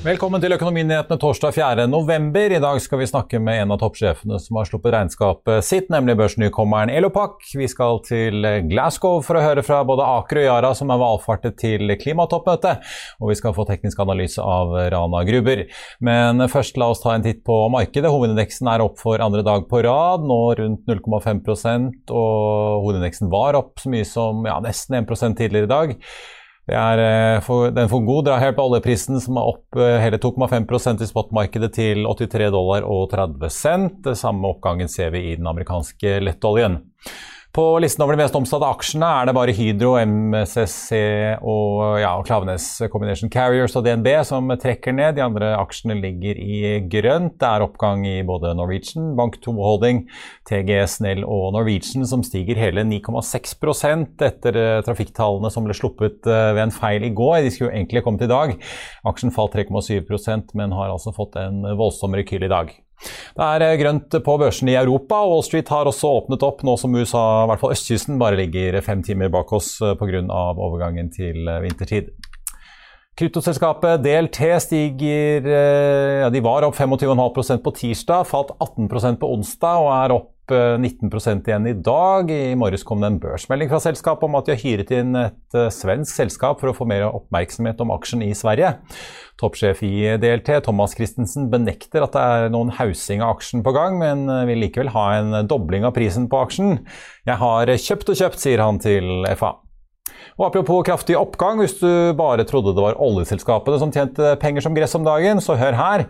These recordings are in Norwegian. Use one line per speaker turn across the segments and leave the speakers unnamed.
Velkommen til Økonominyhetene torsdag 4.11. I dag skal vi snakke med en av toppsjefene som har sluppet regnskapet sitt, nemlig børsnykommeren Elopak. Vi skal til Glasgow for å høre fra både Aker og Yara, som er valfartet til klimatoppmøtet. Og vi skal få teknisk analyse av Rana Gruber. Men først la oss ta en titt på markedet. Hovedindeksen er opp for andre dag på rad, nå rundt 0,5% og hovedindeksen var opp så mye som ja, nesten 1 tidligere i dag. Er eh, for, den får god drahjelp av oljeprisen, som er opp eh, hele 2,5% i spotmarkedet til 83 dollar og 30 cent. Samme oppgangen ser vi i den amerikanske lettoljen. På listen over de mest omsatte aksjene er det bare Hydro, MCC og, ja, og Klavenes Combination Carriers og DNB som trekker ned. De andre aksjene ligger i grønt. Det er oppgang i både Norwegian, Bank2 Holding, TGS, Nell og Norwegian som stiger hele 9,6 etter eh, trafikktallene som ble sluppet eh, ved en feil i går. De skulle jo egentlig kommet i dag. Aksjen falt 3,7% men har altså fått en voldsom rekyl i dag. Det er eh, grønt på børsene i Europa. Wall Street har også åpnet opp nå som USA, i hvert fall østkysten, bare ligger fem timer bak oss eh, pga. overgangen til eh, vintertid. Kryptoselskapet DLT stiger ja, De var opp 25,5% på tirsdag, falt 18% på onsdag og er opp 19 igjen i dag. I morges kom det en børsmelding fra selskapet om at de har hyret inn et svensk selskap for å få mer oppmerksomhet om aksjen i Sverige. Toppsjef i DLT, Thomas Christensen, benekter at det er noen hausing av aksjen på gang, men vil likevel ha en dobling av prisen på aksjen. Jeg har kjøpt og kjøpt, sier han til FA. Og Apropos kraftig oppgang, hvis du bare trodde det var oljeselskapene som tjente penger som gress om dagen, så hør her.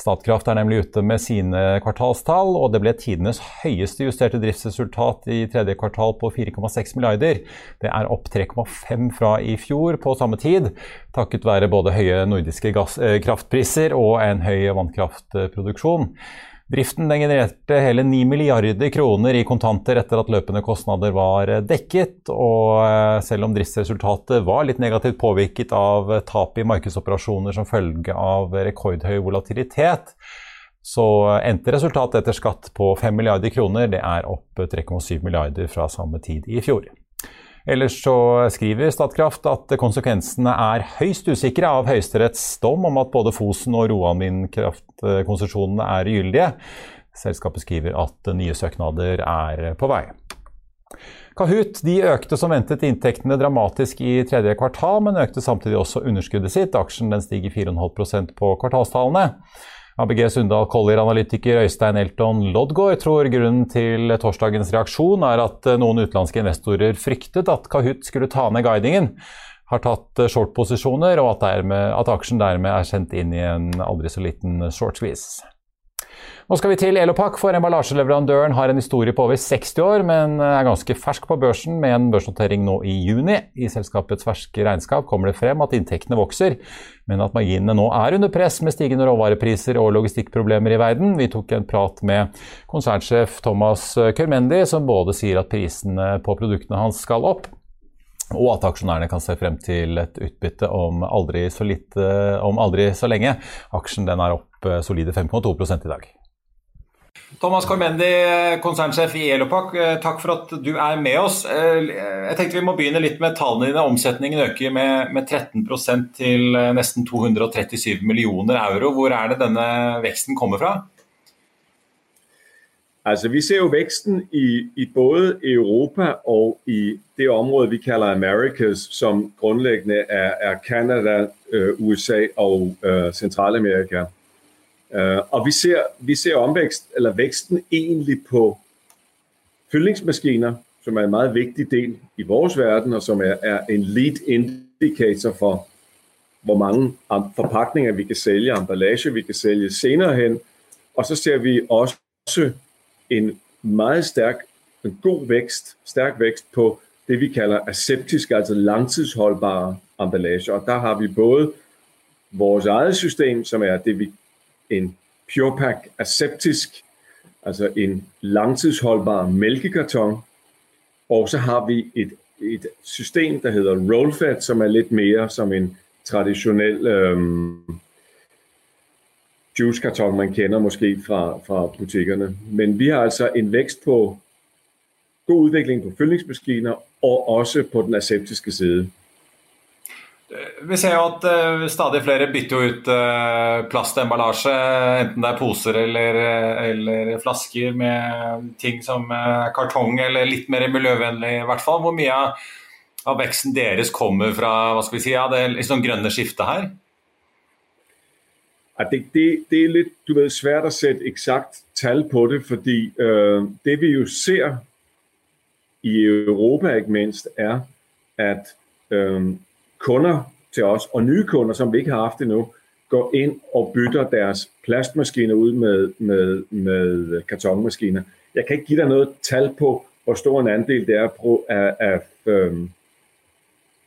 Statkraft er nemlig ute med sine kvartalstall, og det ble tidenes høyeste justerte driftsresultat i tredje kvartal på 4,6 milliarder. Det er opp 3,5 fra i fjor på samme tid, takket være både høye nordiske gass, eh, kraftpriser og en høy vannkraftproduksjon. Driften genererte hele 9 milliarder kroner i kontanter etter at løpende kostnader var dekket. Og eh, selv om driftsresultatet var litt negativt påvirket av tap i markedsoperasjoner som følge av rekordhøy volatilitet, så endte resultatet etter skatt på 5 milliarder kroner. Det er opp 3,7 milliarder fra samme tid i fjor. Ellers så skriver Statkraft at konsekvensene er høyst usikre av Høyesteretts dom om at både Fosen og Roan vindkraftkonsesjonene er gyldige. Selskapet skriver at nye søknader er på vei. Kahoot økte som ventet inntektene dramatisk i tredje kvartal, men økte samtidig også underskuddet sitt. Aksjen stiger 4,5% på kvartalstallene. ABG Sundal Collier-analytiker Øystein Elton Lodgaard tror grunnen til torsdagens reaksjon er at noen utenlandske investorer fryktet at Kahoot skulle ta ned guidingen, har tatt short-posisjoner, og at, dermed, at, aksjen dermed er sendt inn i en aldri så liten short squeeze. Nå skal vi til Elopak, for emballasjeleverandøren har en historie på over 60 år, men er ganske fersk på børsen med en børsnotering nå i juni. I selskapets ferske regnskap kommer det frem at inntektene vokser, men at marginene nå er under press med stigende råvarepriser og logistikkproblemer i verden. Vi tok en prat med konsernsjef Thomas Kørmendi, som både sier at prisene på produktene hans skal opp, og at aksjonærene kan se frem til et utbytte om aldri så, litt, om aldri så lenge. Aksjen er opp solide 5,2 i dag. Thomas Cormendi, konsernsjef i Elopak, eh, takk for at du er med oss. Eh, jeg tenkte Vi må begynne litt med tallene dine. Omsetningen øker med, med 13 til eh, nesten 237 millioner euro. Hvor er det denne veksten kommer fra?
Altså, Vi ser jo veksten i, i både Europa og i det område, vi kaller Americas, som grundlæggende er, er Canada, USA og øh, Centralamerika. Uh, og vi ser, vi ser omvækst, eller væksten egentlig på fyldningsmaskiner, som er en meget vigtig del i vores verden, og som er, er en lead indicator for, hvor mange forpakninger vi kan sælge, emballage vi kan sælge senere hen. Og så ser vi også en meget stærk, en god vækst, stærk vækst på det, vi kalder aseptisk, altså langtidsholdbare emballage. Og der har vi både vores eget system, som er det, vi en PurePack aseptisk, altså en langtidsholdbar mælkekarton, og så har vi et, et system, der hedder Rollfat, som er lidt mere som en traditionel øhm, juicekarton, man kender måske fra, fra butikkerne. Men vi har altså en vækst på god udvikling på fyldningsmaskiner og også på den aseptiske side.
Vi ser jo at uh, stadig flere bytter ut uh, plastemballasje, enten det er poser eller, eller, flasker med ting som kartong eller litt mer miljøvennlig i hvert fall. Hvor mye av, veksten deres kommer fra hva skal vi si, ja, det liksom grønne skiftet her?
Ja, det, det, det, er litt du ved, svært å sette eksakt tall på det, fordi det vi jo ser i Europa ikke minst, er at kunder til os, og nye kunder, som vi ikke har haft endnu, går ind og bytter deres plastmaskiner ud med, med, med kartonmaskiner. Jeg kan ikke give dig noget tal på, hvor stor en andel det er på, af, af, øhm,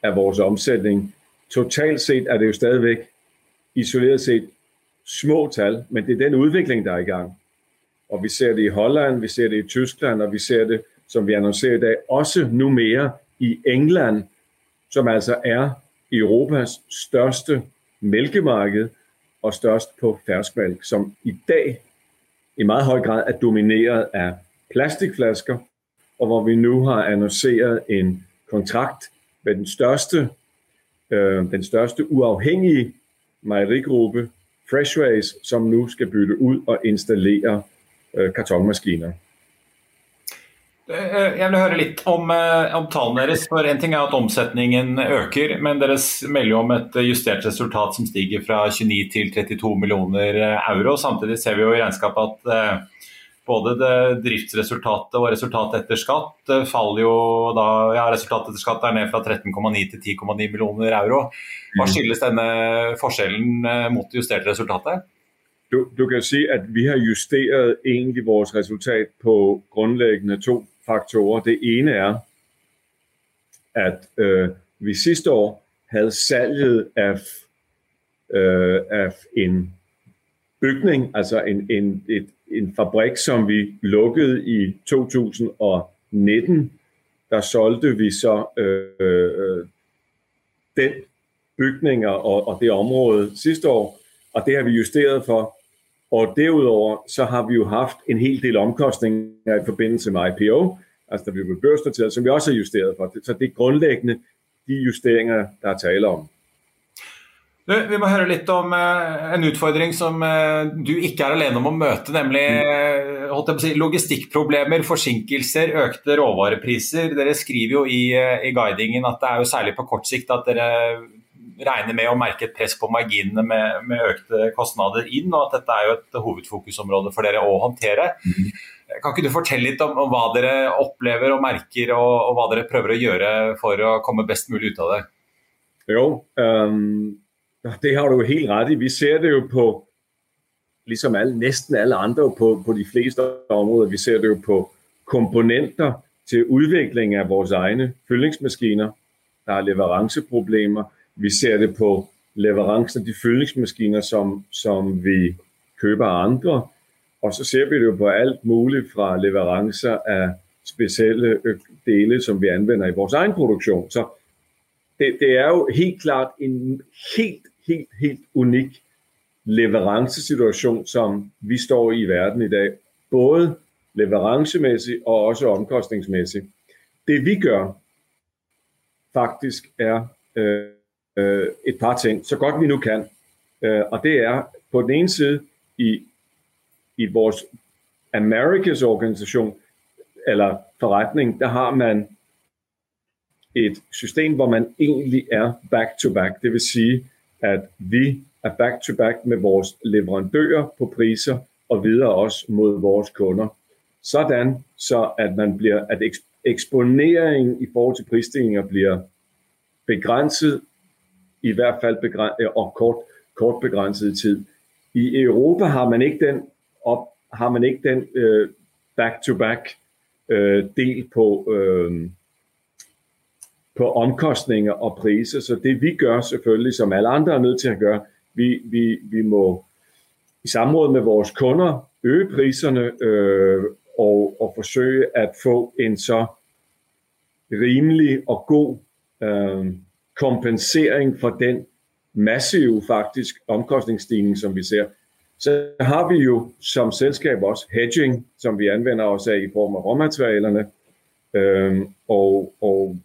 af vores omsætning. Totalt set er det jo stadigvæk isoleret set små tal, men det er den udvikling, der er i gang. Og vi ser det i Holland, vi ser det i Tyskland, og vi ser det, som vi annonserer i dag, også nu mere i England, som altså er Europas største mælkemarked og størst på ferskmælk, som i dag i meget høj grad er domineret af plastikflasker, og hvor vi nu har annonceret en kontrakt med den største, øh, den største uafhængige mejerigruppe, Freshways, som nu skal bytte ud og installere øh, kartonmaskiner.
Eh, jeg vil høre litt om, eh, om, tallene deres. for En ting er at omsetningen øker, men dere melder om et justert resultat som stiger fra 29 til 32 millioner euro. Samtidig ser vi jo i regnskapet at både det driftsresultatet og resultatet etter skatt faller jo da ja, Resultatet etter skatt er ned fra 13,9 til 10,9 millioner euro. Hva mm. skyldes denne forskjellen mot det justerte resultatet?
Du, du, kan si at vi har justeret egentlig vores resultat på grunnleggende to faktorer. Det ene er, at øh, vi siste år hadde salget av, øh, av en bygning, altså en, en, et, en fabrik, som vi lukkede i 2019. Der solgte vi så øh, øh, den bygning og, og det område sidste år, og det har vi justeret for. Og derudover så har vi jo haft en hel del omkostninger i forbindelse med IPO, altså da blev børsnoteret, som vi også har justeret for. Så det er grundlæggende de justeringer, der er tale om.
Du, vi må høre litt om eh, en utfordring som eh, du ikke er alene om å møte, nemlig uh, si, logistikkproblemer, forsinkelser, økte råvarepriser. Dere skriver jo i, i, guidingen at det er jo særlig på kort sikt at dere regner med å merke et press på marginene med, med økte kostnader inn, og at dette er jo et hovedfokusområde for dere å håndtere. Mm. Kan ikke du fortelle litt om, om hva dere opplever og merker, og, og, hva dere prøver å gjøre for å komme best mulig ut av det?
Jo, um, det har du helt rett i. Vi ser det jo på liksom alle, nesten alle andre på, på, de fleste områder. Vi ser det jo på komponenter til utvikling av våre egne fyllingsmaskiner. Der er leveranseproblemer. Vi ser det på leveransen av de fyllingsmaskiner som, som vi kjøper av andre. Og så ser vi det jo på alt muligt fra leverancer af specielle dele, som vi anvender i vores egen produktion. Så det, det er jo helt klart en helt, helt, helt unik leverancesituation, som vi står i verden i dag. Både leverancemæssigt og også omkostningsmessig. Det vi gjør, faktisk er øh, øh, et par ting, så godt vi nu kan. Øh, og det er på den ene side i i vores Americas organisation eller forretning, der har man et system, hvor man egentlig er back-to-back. Det vil sige, at vi er back-to-back med vores leverandører på priser og videre også mod vores kunder. sådan så at, man bliver, at eksponeringen i forhold til prisstigninger bliver begrænset, i hvert fald begrænset, og kort, kort begrænset tid. I Europa har man ikke den, op, har man ikke den øh, back-to-back øh, del på, øh, på omkostninger og priser. Så det vi gør selvfølgelig, som alle andre er nødt til at gøre, vi, vi, vi må i samråd med vores kunder øge priserne øh, og, og forsøge at få en så rimelig og god øh, kompensering for den massive faktisk omkostningsstigning, som vi ser. Så har vi jo som selskab også hedging, som vi anvender os af i form af råmaterialerne. Øh, og, og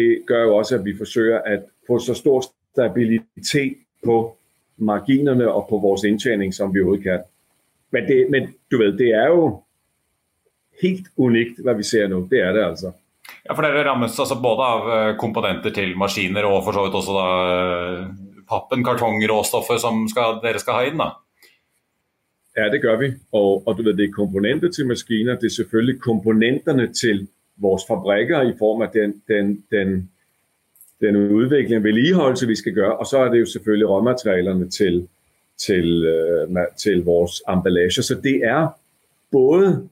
det gør jo også, at vi forsøger at få så stor stabilitet på marginerne og på vores indtjening, som vi overhovedet kan. Men, det, men du ved, det er jo helt unikt, hvad vi ser nu. Det er det altså.
Ja, for Dere rammes altså både av eh, komponenter til maskiner og for så vidt også da eh, pappen, kartong, råstoffer som skal, dere skal ha inn? da?
Ja, det gør vi. Og, og du ved, det er komponenter til maskiner. Det er selvfølgelig komponenterne til vores fabrikker i form af den, den, den, den udvikling og vedligeholdelse, vi skal gøre. Og så er det jo selvfølgelig råmaterialerne til, til, uh, til vores emballage. Så det er både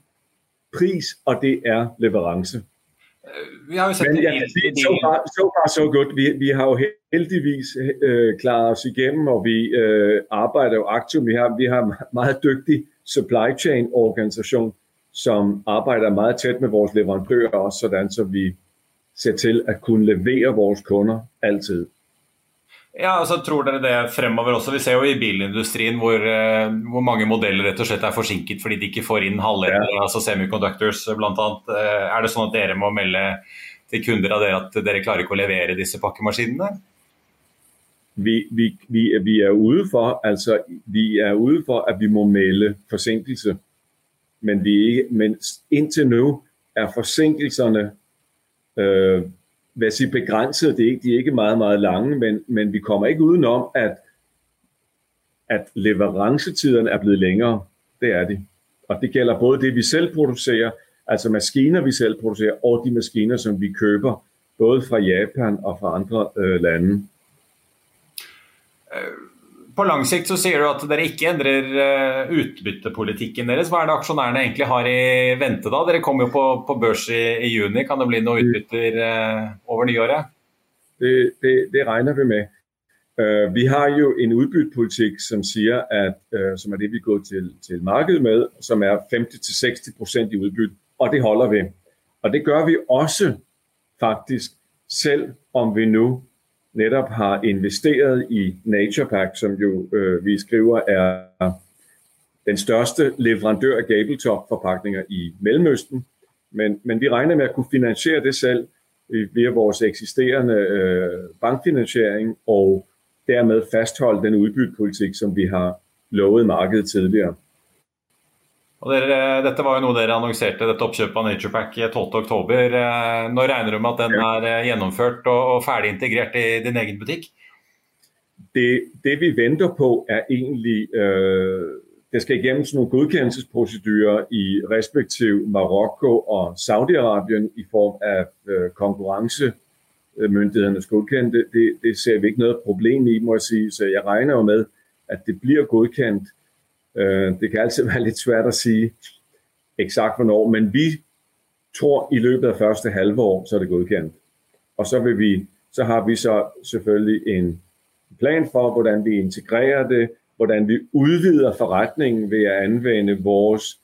pris og det er leverance.
Vi har jo sagt Men, ja,
det, så, far, så far så godt. Vi, vi har jo heldigvis øh, klaret os igennem, og vi øh, arbejder jo aktivt. Vi har, vi har en meget dygtig supply chain organisation, som arbejder meget tæt med vores leverandører også, sådan så vi ser til at kunne levere vores kunder altid.
Ja, altså Tror dere det fremover også? Vi ser jo i bilindustrien hvor, uh, hvor mange modeller rett og slett er forsinket fordi de ikke får inn halvledere, ja. altså semiconductors bl.a. Uh, er det sånn at dere må melde til kunder av dere at dere klarer ikke å levere disse pakkemaskinene?
Vi, vi, vi, vi, er ude for, altså, vi er ude for at vi må melde forsinkelse. Men, vi ikke, men inntil nå er forsinkelserne øh, hvad sige, begrænset. Det er ikke, de er ikke meget, meget lange, men, men vi kommer ikke udenom, at, at leverancetiderne er blevet længere. Det er de. Og det gælder både det, vi selv producerer, altså maskiner, vi selv producerer, og de maskiner, som vi køber, både fra Japan og fra andre øh, lande.
Øh, på lang sikt så sier du at dere ikke endrer eh, utbyttepolitikken deres. Hva er det aksjonærene egentlig har i vente da? Dere kommer jo på, på børs i, i, juni. Kan det bli noen utbytter uh, over nyåret?
Det, det, det, regner vi med. Uh, vi har jo en utbyttepolitikk som at, uh, som er det vi går til, til markedet med, som er 50-60% i utbytte. Og det holder vi. Og det gjør vi også faktisk, selv om vi nå netop har investeret i NaturePack, som jo øh, vi skriver er den største leverandør af gabletop-forpakninger i Mellemøsten. Men, men vi regner med at kunne finansiere det selv via vores eksisterende øh, bankfinansiering og dermed fastholde den udbyttepolitik, som vi har lovet markedet tidligere.
Og dere, dette var jo noe dere annonserte, dette oppkjøpet av NaturePack 12.10. Nå når regner du med at den er eh, gjennomført og, og ferdig integrert i din egen butikk?
Det, det vi venter på, er egentlig øh, Det skal igjennom noen godkjennelsesprosedyrer i respektiv Marokko og Saudi-Arabien i form av øh, konkurranse myndighetenes Det, det, det ser vi ikke noe problem i, må jeg si. Så jeg regner jo med at det blir godkjent det kan altid være litt svært å si eksakt hvornår, men vi tror i løpet av første halve år, så er det godkendt. Og så, vi, så har vi så selvfølgelig en plan for, hvordan vi integrerer det, hvordan vi udvider forretningen ved at anvende vores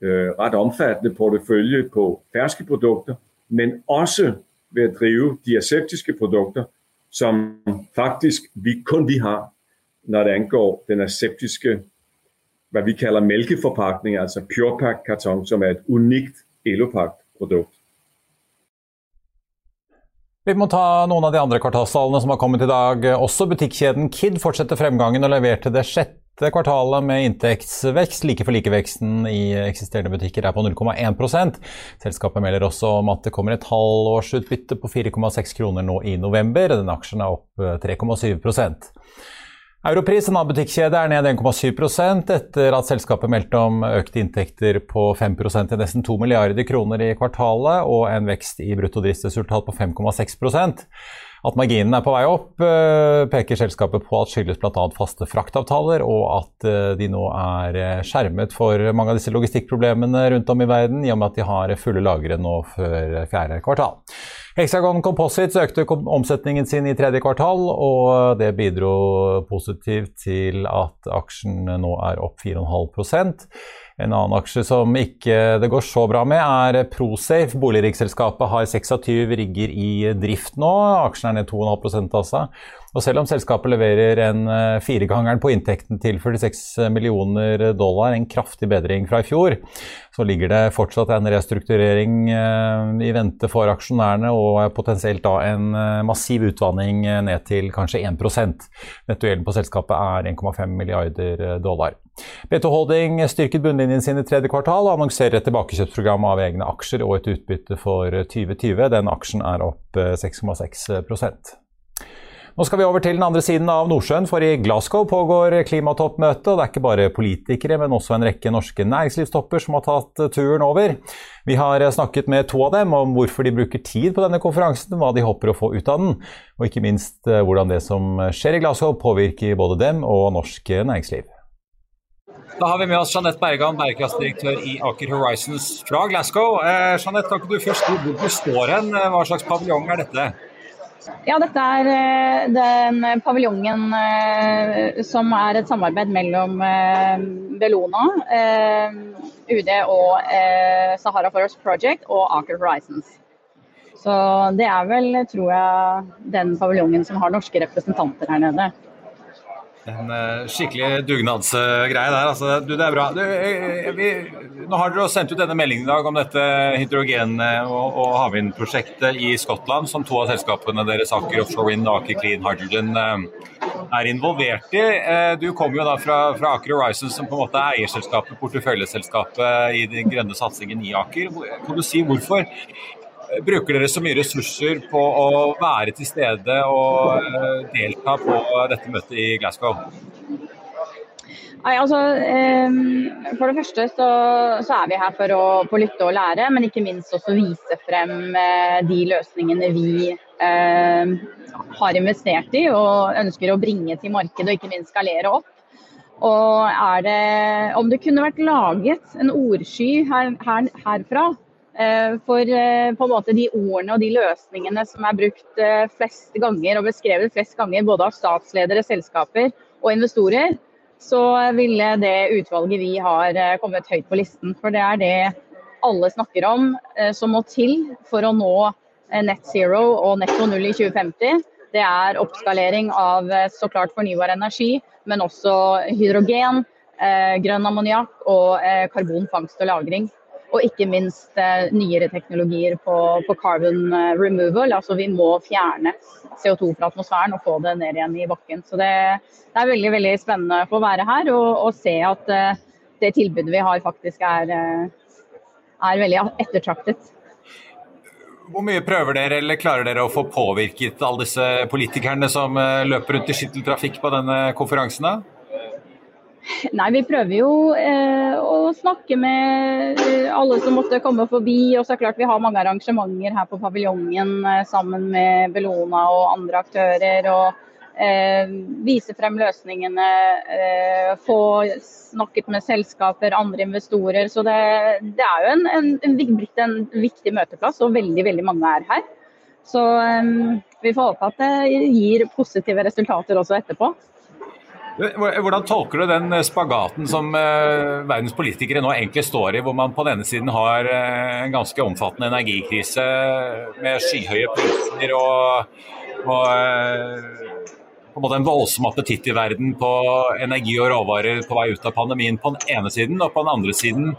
øh, ret omfattende portefølje på ferske produkter, men også ved at drive de aseptiske produkter, som faktisk vi, kun vi har, når det angår den aseptiske hvad vi kalder mælkeforpakning, altså PurePack karton, som er et unikt Elopak-produkt.
Vi må ta noen av de andre kvartalstallene som har kommet i dag. Også butikkjeden Kid fortsetter fremgangen og leverte det sjette kvartalet med inntektsvekst. Like for like-veksten i eksisterende butikker er på 0,1 Selskapet melder også om at det kommer et halvårsutbytte på 4,6 kroner nå i november. Den aksjen er opp 3,7 Europris, en annen butikkjede, er ned 1,7% etter at selskapet meldte om økte inntekter på 5% til nesten 2 milliarder kroner i kvartalet og en vekst i bruttodriftsresultat på 5,6% At marginen er på vei opp, eh, peker selskapet på at skyldes bl.a. faste fraktavtaler, og at eh, de nå er eh, skjermet for mange av disse logistikkproblemene rundt om i verden, i og med at de har fulle lagre nå før fjerde kvartal. Hexagon Composites økte omsetningen sin i tredje kvartal, og det bidro positivt til at aksjen nå er opp 4,5% en annen aksje som ikke det går så bra med, er Prosafe. Boligriksselskapet har 26 rigger i drift nå. Aksjen er ned 2,5 altså. Og selv om selskapet leverer en eh, firegangeren på inntekten til 46 millioner dollar, en kraftig bedring fra i fjor, så ligger det fortsatt en restrukturering eh, i vente for aksjonærene og potensielt da en eh, massiv utvanning ned til kanskje 1% Nettogjelden på selskapet er 1,5 milliarder dollar. B2 Holding styrket bunnlinjen sin i tredje kvartal og annonserer et tilbakekjøpsprogram av egne aksjer og et utbytte for 2020. Den aksjen er opp 6,6 nå skal vi over til den andre siden av Nordsjøen, for i Glasgow pågår klimatoppmøte. og Det er ikke bare politikere, men også en rekke norske næringslivstopper som har tatt turen over. Vi har snakket med to av dem om hvorfor de bruker tid på denne konferansen, hva de håper å få ut av den, og ikke minst eh, hvordan det som skjer i Glasgow påvirker både dem og norsk næringsliv.
Da har vi med oss Jeanette Bergan, bærekraftsdirektør i Aker Horizons fra Glasgow. Eh, Jeanette, kan ikke du først hvor du står hen? Hva slags paviljong er dette?
Ja, dette er eh, den paviljongen eh, som er et samarbeid mellom eh, Bellona, UD og Sahara Forest Project og Aker Horizons. Så det er vel, tror jeg, den paviljongen som har norske representanter her nede.
En uh, skikkelig dugnadsgreie der. Altså, du, det er bra. Du, eh, vi, nå har dere sendt ut denne meldingen i dag om dette hydrogen- og, og havvindprosjektet i Skottland, som to av selskapene deres, Aker Offshore Wind og Aker Clean Hydrogen, uh, er involvert i. Uh, du kommer jo da fra, fra, Aker Horizon, som på en måte er eierselskapet, porteføljeselskapet i den grønne satsingen i Aker. Kan du si hvorfor Bruker dere så mye ressurser på å være til stede og eh, delta på dette møtet i Glasgow?
Nei, altså, For det første så, så, er vi her for å få lytte og lære, men ikke minst også vise frem eh, de løsningene vi eh, har investert i og ønsker å bringe til markedet og ikke minst skalere opp. Og det, Om det kunne vært laget en ordsky her, her, herfra Eh, for eh, på en måte de ordene og de løsningene som er brukt eh, flest ganger og beskrevet flest ganger både av statsledere, selskaper og investorer, så ville det utvalget vi har kommet høyt på listen. For det er det alle snakker om som må til for å nå net zero og netto null i 2050. Det er oppskalering av så klart fornybar energi, men også hydrogen, grønn ammoniakk og karbonfangst og -lagring og ikke minst eh, nyere teknologier på, på, carbon eh, removal. Altså vi må fjerne CO2 fra atmosfæren og få det ned igjen i bakken. Så det, det er veldig veldig spennende å få være her og, og se at eh, det tilbudet vi har faktisk er, er veldig ettertraktet.
Hvor mye prøver dere eller klarer dere å få påvirket alle disse politikerne som løper rundt i skytteltrafikk på denne konferansen? da?
Nei, vi prøver jo eh, å snakke med eh, alle som måtte komme forbi. Og så er det klart vi har mange arrangementer her på paviljongen eh, sammen med Bellona og andre aktører. og eh, Vise frem løsningene, eh, få snakket med selskaper, andre investorer. Så det, det er jo en, en, en, blitt en viktig møteplass, og veldig, veldig mange er her. Så eh, vi får håpe at det gir positive resultater også etterpå.
Hvordan tolker du den spagaten som eh, verdens politikere nå egentlig står i, hvor man på denne siden har eh, en ganske omfattende energikrise med skyhøye priser og, og eh, på en måte en voldsom appetitt i verden på energi og råvarer på vei ut av pandemien på den ene siden, og på den andre siden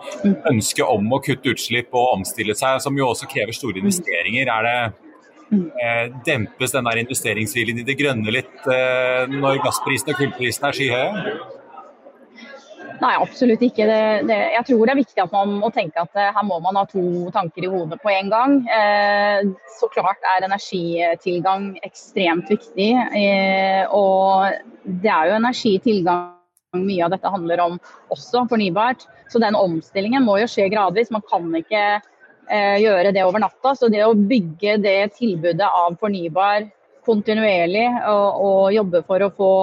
ønsket om å kutte utslipp og omstille seg, som jo også krever store investeringer. Er det Eh, dempes den der investeringsviljen i det grønne litt eh, når gassprisene og kullprisene er skyhøye?
Nei, absolutt ikke. Det, det, jeg tror det er viktig at man må tenke at eh, her må man ha to tanker i hodet på en gang. Eh, så klart er energitilgang ekstremt viktig. Eh, og det er jo energitilgang mye av dette handler om også, fornybart. Så den omstillingen må jo skje gradvis. Man kan ikke gjøre det over natta. Så det å bygge det tilbudet av fornybar kontinuerlig og, og jobbe for å få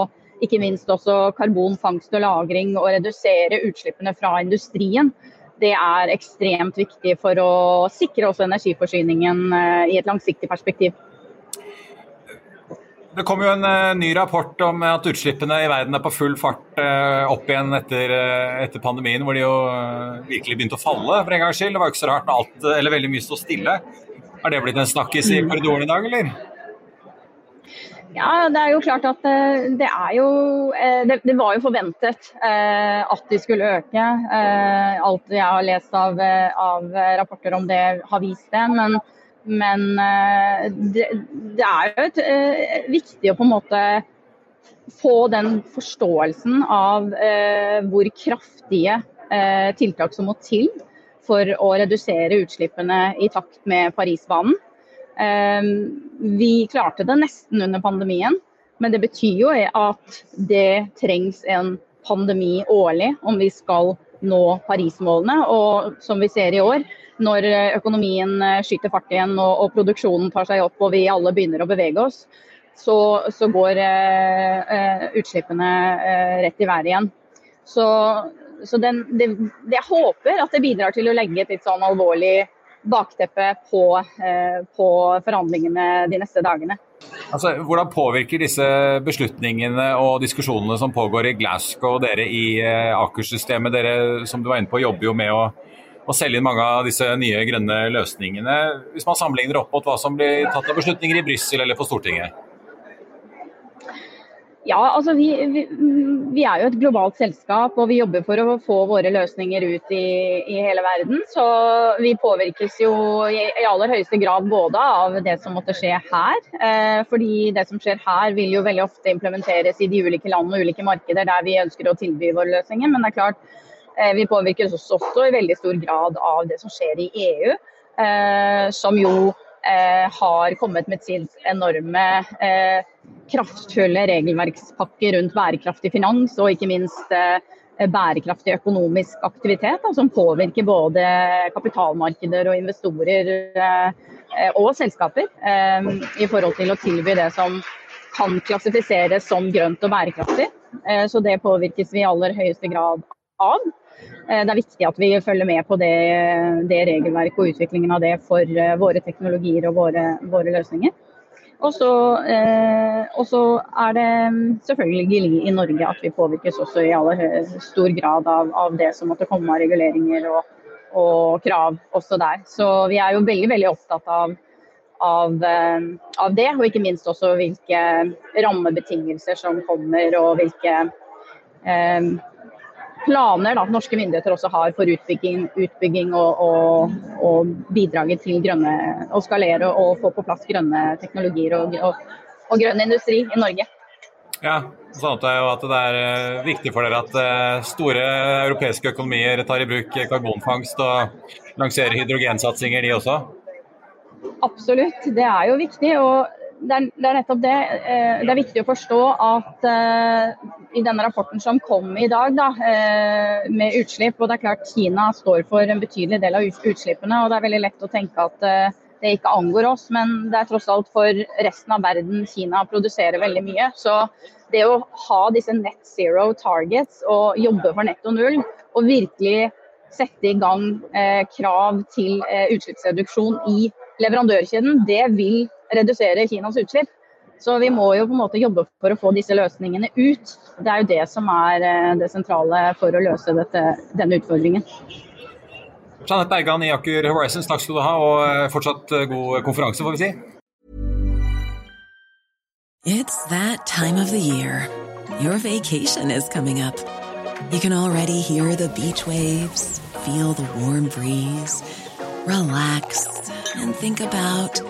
ikke minst også karbonfangst og -lagring og redusere utslippene fra industrien. Det er ekstremt viktig for å sikre også energiforsyningen eh, i et langsiktig perspektiv.
Det kom jo en uh, ny rapport om at utslippene i verden er på full fart uh, opp igjen etter, etter, pandemien, hvor de jo virkelig begynte å falle for en gangs skyld. Det var ikke så rart når alt, eller veldig mye sto stille. Har det blitt en snakkis i korridoren i dag, eller?
Ja, Det er jo klart at eh, det er jo eh, Det, det var jo forventet eh, at de skulle øke. Alt jeg har lest av, av rapporter om det, har vist det. Men, men det, det, er jo et, viktig å på en måte få den forståelsen av hvor kraftige tiltak som må til for å redusere utslippene i takt med Parisbanen. Eh, vi klarte det nesten under pandemien, men det betyr jo at det trengs en pandemi årlig om vi skal nå Paris-målene. Og som vi ser i år, når økonomien eh, skyter fart igjen og, og, produksjonen tar seg opp og vi alle begynner å bevege oss, så, så går eh, eh utslippene eh, rett i været igjen. Så, så den, det, jeg håper at det bidrar til å legge et litt sånn alvorlig bakteppe på, eh, på, forhandlingene de neste dagene.
Altså, hvordan påvirker disse beslutningene og diskusjonene som pågår i Glasgow og dere i eh, Aker-systemet? Dere som du var inne på jobber jo med å, å, selge inn mange av disse nye grønne løsningene. Hvis man sammenligner opp mot hva som blir tatt av beslutninger i Brussel eller på Stortinget?
Ja, altså vi, vi, vi, er jo et globalt selskap og vi jobber for å få våre løsninger ut i, i hele verden. Så vi påvirkes jo i, i, aller høyeste grad både av det som måtte skje her. Eh, fordi det som skjer her vil jo veldig ofte implementeres i de ulike land og ulike markeder der vi ønsker å tilby våre løsninger. Men det er klart vi påvirkes også, også, i veldig stor grad av det som skjer i EU. Eh, som jo Eh, har kommet med sin enorme eh, kraftfulle regelverkspakke rundt bærekraftig finans og ikke minst eh, bærekraftig økonomisk aktivitet, da, som påvirker både kapitalmarkeder og investorer og selskaper i forhold til å tilby det som kan klassifiseres som grønt og bærekraftig. Så det påvirkes vi i aller høyeste grad av. Eh, det er viktig at vi følger med på det, det regelverket og utviklingen av det for eh, våre teknologier og våre, våre løsninger. Og så, eh, er det selvfølgelig i Norge at vi påvirkes også i aller stor grad av, av det som måtte komme av reguleringer og, og, krav også der. Så vi er jo veldig, veldig opptatt av, av, av det, og ikke minst også hvilke rammebetingelser som kommer og hvilke eh, planer da, norske myndigheter også har for utbygging, utbygging og, og, og, bidraget til grønne, å skalere og få på plass grønne teknologier og, og grønn industri i Norge.
Ja, sånn at det, at det er eh, viktig for dere at eh, store europeiske økonomier tar i bruk karbonfangst og lanserer hydrogensatsinger, de også?
Absolutt, det er jo viktig. og det er, det er, nettopp det. Eh, det er viktig å forstå at uh, i denne rapporten som kom i dag da, uh, med utslipp, og det er klart Kina står for en betydelig del av utslippene. og Det er veldig lett å tenke at uh, det ikke angår oss, men det er tross alt for resten av verden Kina produserer veldig mye. Så det å ha disse net zero targets og jobbe for netto null, og virkelig sette i gang krav til utslippsreduksjon i leverandørkjeden, det vil redusere Kinas utslipp. Så vi må jo på en måte jobbe for å få disse løsningene ut. Det er jo det som er eh, det sentrale for å løse dette, denne utfordringen.
Jeanette Bergan i Aker Horizons, takk skal du ha, og eh, fortsatt eh, god konferanse, får vi si.
It's that time of the year. Your vacation is coming up. You can already hear the beach waves, feel the warm breeze, relax and think about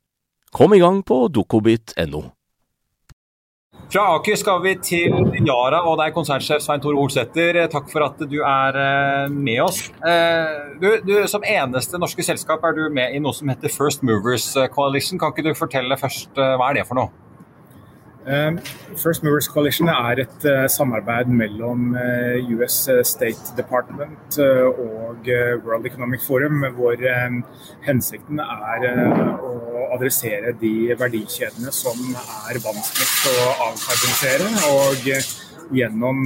Kom i gang på dokobit.no.
Fra Aker skal vi til Yara, og er konsernsjef Svein Tore Holsæter. Takk for at du er eh, med oss. Eh, du, du, som eneste norske selskap er du med i noe som heter First Movers Coalition. Kan ikke du fortelle først, eh, hva er det for noe?
Um, First Movers Coalition er et uh, samarbeid mellom uh, US State Department og World Economic Forum, hvor um, hensikten er å adressere de verdikjedene som er vanskeligst å avkarbonisere. og Gjennom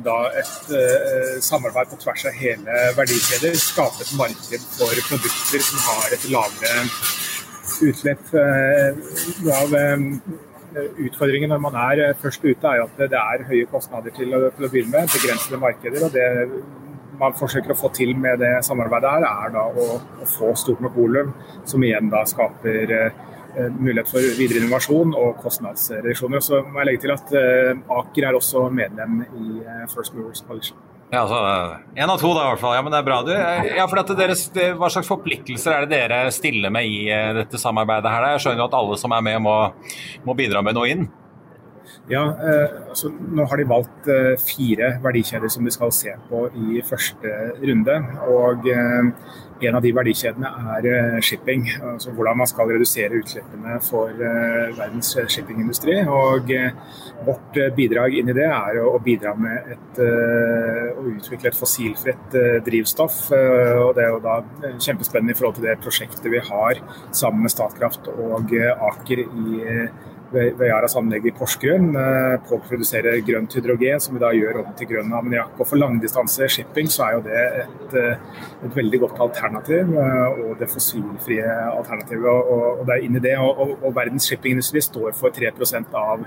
da, et samarbeid på tvers av hele verdikjeder skape et marked for produkter som har et lavere utslipp av Utfordringen når man er eh, først ute, er at det er høye kostnader til å, til å begynne med. Begrensede markeder. og det man forsøker å få til med det samarbeidet her, er da å, å få stort nok volum, som igjen da skaper eh, mulighet for videre innovasjon og kostnadsreduksjoner. Så må jeg legge til at eh, Aker er også medlem i eh, First Movers Coalition.
Ja, altså, En av to, da, i hvert fall. Ja, men det er bra. Du, ja, for deres, hva slags forpliktelser er det dere stiller med i eh, dette samarbeidet? her? Jeg skjønner jo at alle som er med, må, må bidra med noe inn?
Ja, eh, altså, Nå har de valgt eh, fire verdikjeder som de skal se på i første runde. og eh, En av de verdikjedene er eh, shipping. altså Hvordan man skal redusere utslippene for eh, verdens shippingindustri. og Vårt bidrag inn i det er å, bidra med et, å utvikle et fossilfritt drivstoff. og Det er jo da kjempespennende i forhold til det prosjektet vi har sammen med Statkraft og Aker i ved Yaras anlegg i Porsgrunn påproduserer på å produsere grønt hydrogen, som vi da gjør om til grønn ammoniakk. Og For langdistanse shipping så er jo det et, eh, et, veldig godt alternativ, eh, og det fossilfrie alternativet. Og, og det er inni det, og, og, og verdens shippingindustri står for 3% av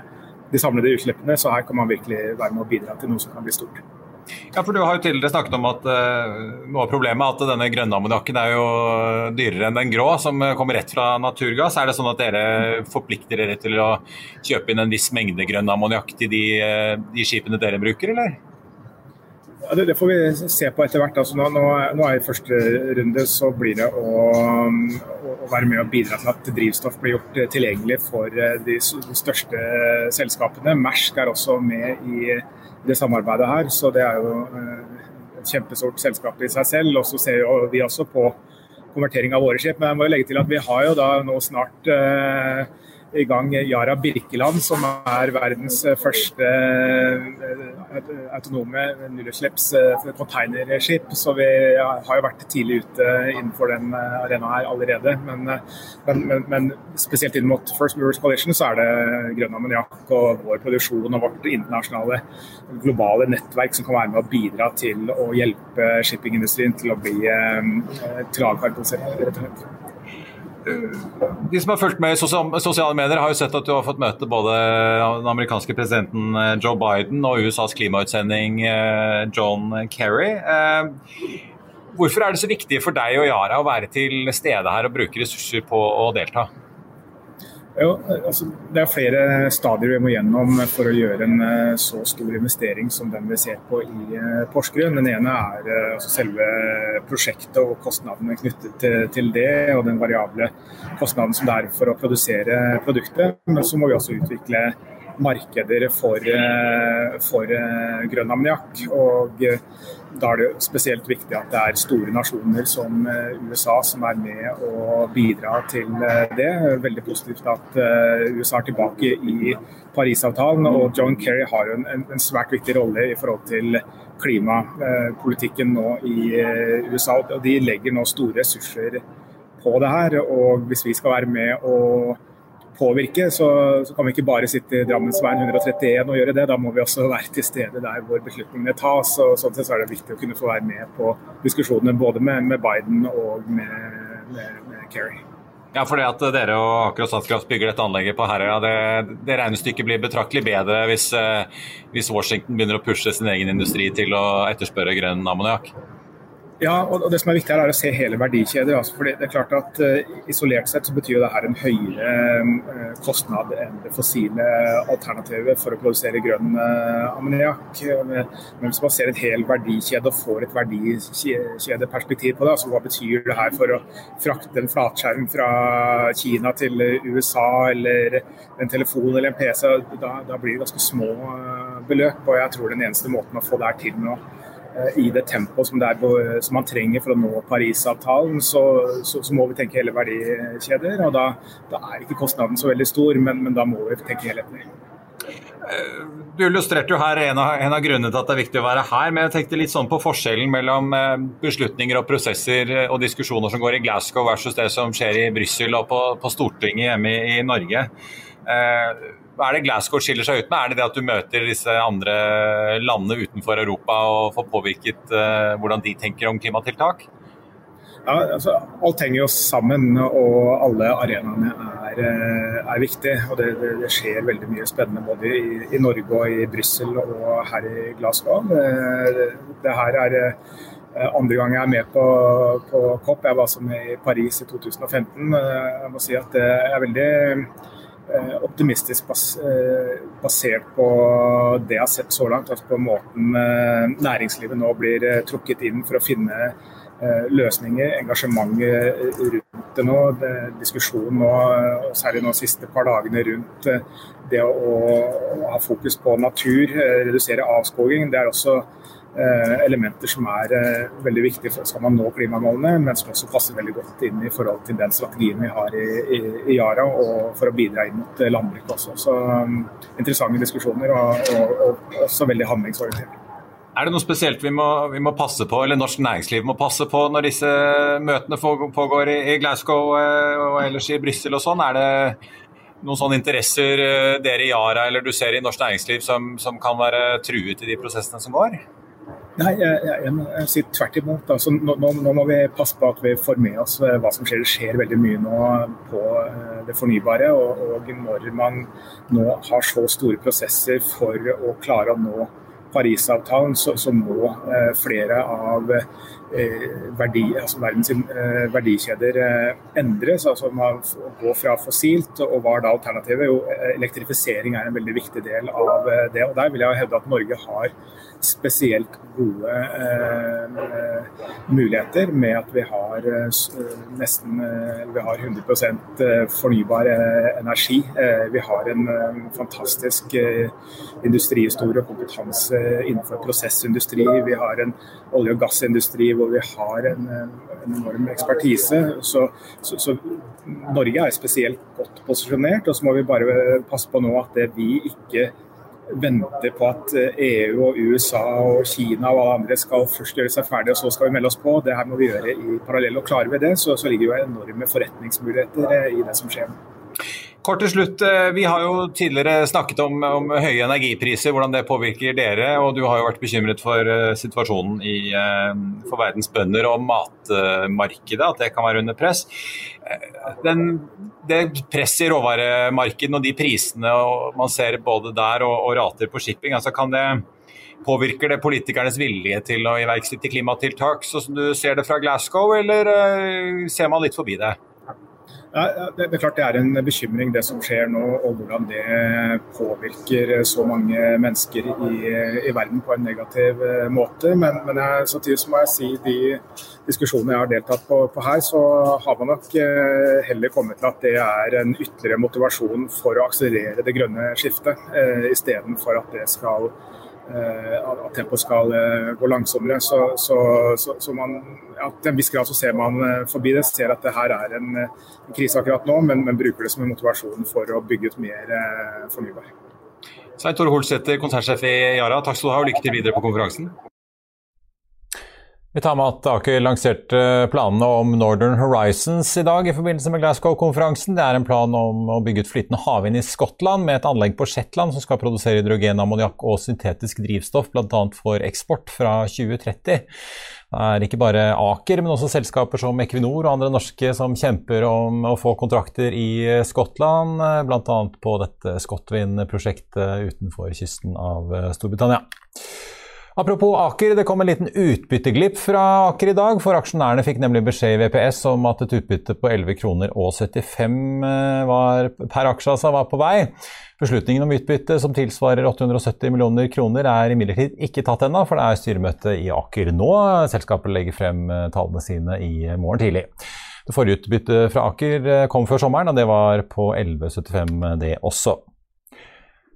de samlede utslippene, så her kan man virkelig være med å bidra til noe som kan bli stort.
Ja, for Du har jo tidligere snakket om at uh, noe av problemet er at denne grønne ammoniakken er jo dyrere enn den grå, som kommer rett fra naturgass. Er det sånn at dere forplikter dere til å kjøpe inn en viss mengde grønn ammoniakk til de, uh, de, skipene dere bruker, eller?
Ja, det, det, får vi se på etter hvert. Altså, nå, nå, nå, er I første runde så blir det å, å, å, være med og bidra til at drivstoff blir gjort tilgjengelig for eh, de største selskapene. Mersk er også med i det samarbeidet her. Så det er jo eh, et kjempestort selskap i seg selv. Og så ser vi også på konvertering av våre skip. Men jeg må legge til at vi har jo da nå snart eh, i gang Yara Birkeland, som er verdens første eh, autonome nullutslipps eh, containerskip. Så vi har jo vært tidlig ute innenfor den eh, arenaen her allerede. Men, men, men, men, spesielt inn mot First Movers Coalition så er det grønn ammoniakk og vår produksjon og vårt internasjonale globale nettverk som kan være med å bidra til å hjelpe shippingindustrien til å bli til å rett og slett
de som har fulgt med i sosiale medier, har jo sett at du har fått møte både den amerikanske presidenten eh, Joe Biden og USAs klimautsending John Kerry. Hvorfor er det så viktig for deg og Yara å være til stede her og bruke ressurser på å delta?
Jo, altså, det er flere stadier vi må gjennom for å gjøre en uh, så stor investering som den vi ser på i uh, Porsgrunn. Den ene er uh, altså selve prosjektet og kostnadene knyttet til, til, det, og den variable kostnaden som det er for å produsere produktet. Men så må vi også utvikle markeder for, eh, for eh, grønn ammoniakk. Eh, da er det spesielt viktig at det er store nasjoner som USA som er med og bidrar til det. Veldig positivt at USA er tilbake i Parisavtalen. Og John Kerry har en, en svært viktig rolle i forhold til klimapolitikken nå i USA. og De legger nå store ressurser på det her. Og hvis vi skal være med og påvirke, så, så, kan vi ikke bare sitte i Drammensveien 131 og gjøre det. Da må vi også være til stede der hvor beslutningene tas. og Sånn sett så er det viktig å kunne få være med på diskusjonene både med, med Biden og med, med, med Kerry.
Ja, for det at dere og Aker og Statkraft bygger dette anlegget på Herøya, det, det regnestykket blir betraktelig bedre hvis, eh, hvis Washington begynner å pushe sin egen industri til å etterspørre grønn ammoniakk?
Ja, og det som er viktig her er å se hele verdikjeder. Altså, for det er klart at uh, Isolert sett så betyr det her en høyere uh, kostnad enn det fossile alternativet for å produsere grønn uh, ammoniakk. Men hvis man ser en hel verdikjede og får et verdikjedeperspektiv på det, altså hva betyr det her for å frakte en flatskjerm fra Kina til USA eller en telefon eller en PC, da, da blir det ganske små beløp. Og jeg tror den eneste måten å få det her til nå Eh, i det tempoet som, som, man trenger for å nå Parisavtalen, så, så, så, må vi tenke hele verdikjeder. og Da, da er ikke kostnaden så veldig stor, men, men da må vi tenke helhetlig.
Eh, du illustrerte jo her en av, en av, grunnene til at det er viktig å være her, men jeg tenkte litt sånn på forskjellen mellom eh, beslutninger og prosesser og diskusjoner som går i Glasgow versus det som skjer i Brussel og på, på Stortinget hjemme i, i Norge. Eh, hva er det Glasgow skiller seg ut med? Er det det at du møter disse andre landene utenfor Europa og får påvirket uh, hvordan de tenker om klimatiltak?
Ja, altså, Alt henger jo sammen, og alle arenaene er, eh, er viktige. og det, det, det, skjer veldig mye spennende både i, i Norge og i Brussel og her i Glasgow. Det, det her er eh, andre gang jeg er med på, på COP. Jeg var som i Paris i 2015. Jeg må si at det er veldig Eh, optimistisk bas basert på det jeg har sett så langt. Altså på måten eh, næringslivet nå blir trukket inn for å finne løsninger, engasjementet rundt det nå. Diskusjonen nå, særlig nå de siste par dagene rundt det å, ha fokus på natur, redusere avskoging. Det er også Eh, elementer som er eh, veldig viktige for skal man nå klimamålene, men som også passer veldig godt inn i forhold til den strategien vi har i, i, i Yara, og for å bidra inn mot eh, landbruket også. Så um, Interessante diskusjoner, og, og, og også veldig handlingsorientert.
Er det noe spesielt vi må, vi må, passe på, eller norsk næringsliv må passe på når disse møtene pågår i, i Glasgow og ellers i Brussel og sånn? Er det noen sånne interesser dere i Yara eller du ser i norsk næringsliv som, som kan være truet i de prosessene som går?
Nei, jeg, jeg, jeg, jeg sier tvert imot. Altså, nå, nå, nå, må vi passe på at vi får med oss eh, hva som skjer. Det skjer veldig mye nå på eh, det fornybare. Og, og når man nå har så store prosesser for å klare å nå Parisavtalen, så, så må eh, flere av eh, verdi, altså verdens eh, verdikjeder eh, endres. altså Man går fra fossilt, og hva er da alternativet? Jo, elektrifisering er en veldig viktig del av det. og Der vil jeg hevde at Norge har spesielt gode eh, muligheter med at vi har eh, nesten eh, vi har 100% fornybar energi. vi har en fantastisk industrihistorie og kompetanse innenfor prosessindustri. Vi har en olje- og gassindustri hvor vi har en, en enorm ekspertise. Så, så, så, Norge er spesielt godt posisjonert. Og så må vi bare passe på nå at vi ikke venter på at EU eh, e og USA og Kina og alle andre skal først gjøre seg ferdig, og så skal vi melde oss på. Det her må vi gjøre i parallell. og Klarer vi det, så, så ligger jo enorme forretningsmuligheter eh, i det som skjer.
Kort til slutt, eh, Vi har jo tidligere snakket om, om, høye energipriser, hvordan det påvirker dere. og Du har jo vært bekymret for uh, situasjonen i, uh, for verdens bønder og matmarkedet, at det kan være under press. Den, det presset i råvaremarkedene og de prisene og man ser både der og, og rater på shipping, altså kan det Påvirker det politikernes vilje til å iverksette klimatiltak, sånn som du ser det fra Glasgow, eller ser man litt forbi det?
Det, er klart det er en bekymring det som skjer nå, og hvordan det påvirker så mange mennesker i, i verden på en negativ eh, måte. Men, men jeg, samtidig må jeg si de diskusjonene jeg har deltatt på, på, her, så har man nok eh, heller kommet til at det er en ytterligere motivasjon for å akselerere det grønne skiftet, eh, istedenfor at det skal Eh, at tempoet skal eh, gå langsommere. Så, så, så, så man, ja, til en viss grad så ser man eh, forbi det, ser at det her er en, en krise akkurat nå, men, men, bruker det som en motivasjon for å bygge ut mer fornybar.
Svein Tore Holsæter, konsernsjef i Yara, takk skal du ha og lykke til videre på konferansen.
Vi tar med at Aker lanserte planene om Northern Horizons i dag i forbindelse med Glasgow-konferansen. Det er en plan om å bygge ut flytende havvind i Skottland med et anlegg på Shetland som skal produsere hydrogen, ammoniakk og syntetisk drivstoff, bl.a. for eksport fra 2030. Det er ikke bare Aker, men også selskaper som Equinor og andre norske som kjemper om å få kontrakter i Skottland, bl.a. på dette Scotwind-prosjektet utenfor kysten av Storbritannia. Apropos Aker, det kom en liten utbytteglipp fra Aker i dag. For aksjonærene fikk nemlig beskjed i VPS om at et utbytte på 11 kroner og 75 eh, var, per aksje altså, var på vei. Beslutningen om utbytte, som tilsvarer 870 millioner kroner, er imidlertid ikke tatt ennå, for det er styremøte i Aker nå. Selskapet legger frem eh, tallene sine i morgen tidlig. Det forrige utbyttet fra Aker eh, kom før sommeren, og det var på 11,75 det også.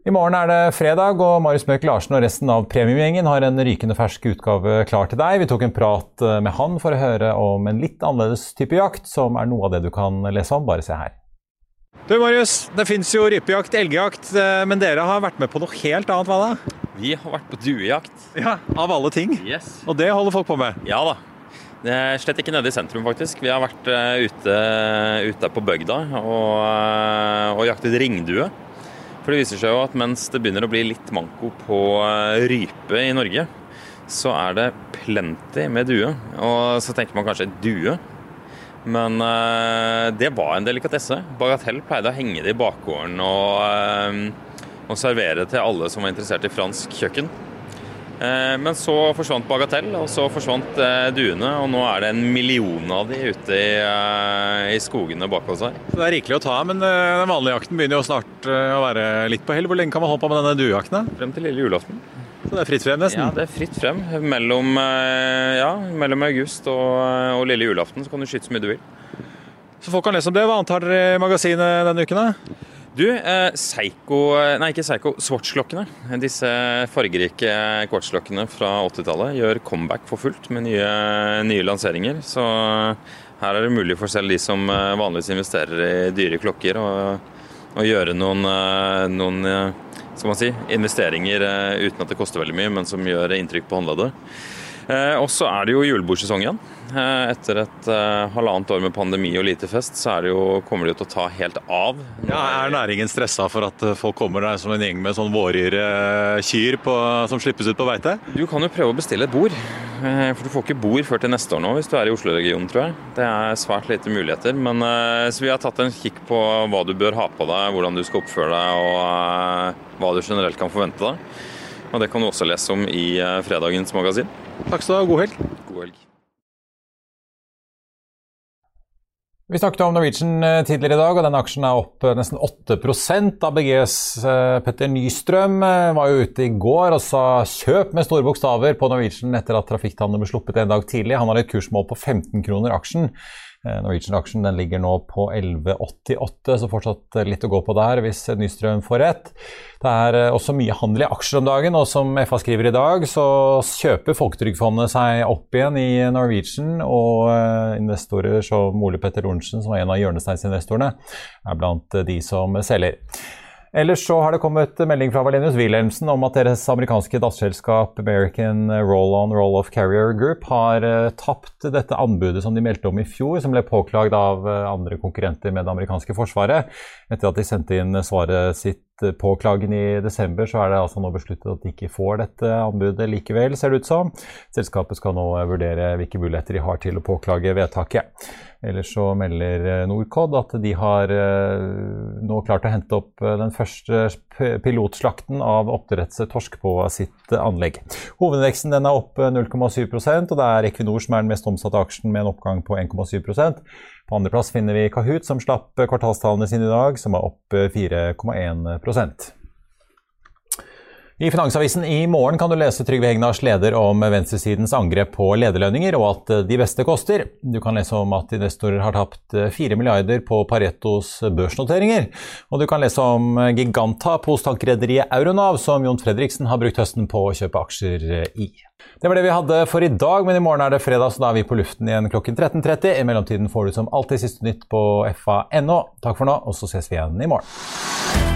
I morgen er det fredag, og Marius Mørk Larsen og resten av premiumgjengen har en rykende fersk utgave klar til deg. Vi tok en prat eh, med han for å høre om en litt annerledes type jakt, som er noe av det du kan lese om. Bare se her.
Du Marius, det fins jo rypejakt, elgjakt, eh, men dere har vært med på noe helt annet, hva da?
Vi har vært på duejakt.
Ja, Av alle ting?
Yes.
Og det holder folk på med?
Ja da. Det er slett ikke nede i sentrum, faktisk. Vi har vært uh, ute, ute, på bygda og, og jaktet ringdue. For det viser seg jo at mens det begynner å bli litt manko på eh, rype i Norge, så er det plenty med due. Og så tenker man kanskje due. Men uh, det var en delikatesse. Bagatell pleide å henge det i bakgården og, uh, og servere til alle som var interessert i fransk kjøkken. Eh, men så forsvant Bagatell, og så forsvant eh, duene, og nå er det en million av de ute i, eh, i skogene bak oss her.
Det er rikelig å ta, men den vanlige jakten begynner jo snart å være litt på hell. Hvor lenge kan man holde på med denne duejakten?
Frem til lille julaften.
Så det er fritt frem, nesten?
Ja, det er fritt frem. Mellom, ja, mellom august og, og, lille julaften så kan du skyte så mye du vil.
Så folk kan lese om det. Hva antar dere i magasinet denne uken? da?
Du, eh, Seiko Nei, ikke Seiko. Swatch-klokkene. Disse fargerike kvartsklokkene fra 80-tallet gjør comeback for fullt med nye, nye, lanseringer. Så her er det mulig for selv de som eh, vanligvis investerer i dyre klokker, å gjøre noen, eh, noen eh, skal man si, investeringer uten at det koster veldig mye, men som gjør inntrykk på håndleddet. Og så er det jo julebordsesong igjen. Eh, etter et uh, halvannet år med pandemi og lite fest, så jo, kommer det jo til å ta helt av.
Ja, er næringen stressa for at folk kommer der som en gjeng med sånn kyr på, som slippes ut på beite?
Du kan jo prøve å bestille et bord. For du får ikke bord før til neste år nå hvis du er i Oslo-regionen, tror jeg. Det er svært lite muligheter. Men så vi har tatt en kikk på hva du bør ha på deg, hvordan du skal oppføre deg og hva du generelt kan forvente deg. Og det kan du også lese om i fredagens magasin.
Takk skal du ha. God helg.
God helg.
Vi snakket om Norwegian eh, tidligere i dag, og den aksjen er opp eh, nesten 8% ABGs eh, Petter Nystrøm var jo ute i går og sa kjøp med store bokstaver på Norwegian etter at trafikktallene ble sluppet en dag tidlig. Han har et kursmål på 15 kroner aksjen. Eh, Norwegian-aksjen ligger nå på 11,88, så fortsatt litt å gå på der hvis Nystrøm får rett. Det er eh, også mye handel i aksjer om dagen, og som FA skriver i dag, så kjøper Folketrygdfondet seg opp igjen i Norwegian, og eh, investorer som Ole Petter Lorentzen, som er en av hjørnesteinsinvestorene, er blant de som selger. Ellers så har det kommet melding fra Valenius Wilhelmsen om at deres amerikanske datterselskap American Roll-On Roll-Off Carrier Group har uh, tapt dette anbudet som de meldte om i fjor, som ble påklagd av uh, andre konkurrenter med det amerikanske forsvaret. Etter at de sendte inn svaret sitt Eh, på klagen i desember, så er det altså nå besluttet at de ikke får dette anbudet likevel, ser det ut som. Selskapet skal nå vurdere hvilke muligheter de har til å påklage vedtaket. Ellers så melder eh, Norcod at de har eh, nå klart å hente opp den første pilotslakten av oppdrettstorsk på sitt anlegg. Hovedveksten er opp 0,7% og det er Equinor som er den mest omsatte aksjen med en oppgang på 1,7 På andreplass finner vi Kahoot, som slapp kvartalstallene sine i dag, som er opp 4,1 i Finansavisen i morgen kan du lese Trygve Hegnars leder om venstresidens angrep på lederlønninger, og at de beste koster. Du kan lese om at investorer har tapt 4 milliarder på Paretos børsnoteringer. Og du kan lese om giganttap hos tankrederiet Euronav, som Jon Fredriksen har brukt høsten på å kjøpe aksjer i. Det var det vi hadde for i dag, men i morgen er det fredag, så da er vi på luften igjen klokken 13.30. I mellomtiden får du som alltid siste nytt på fa.no. Takk for nå, og så ses vi igjen i morgen.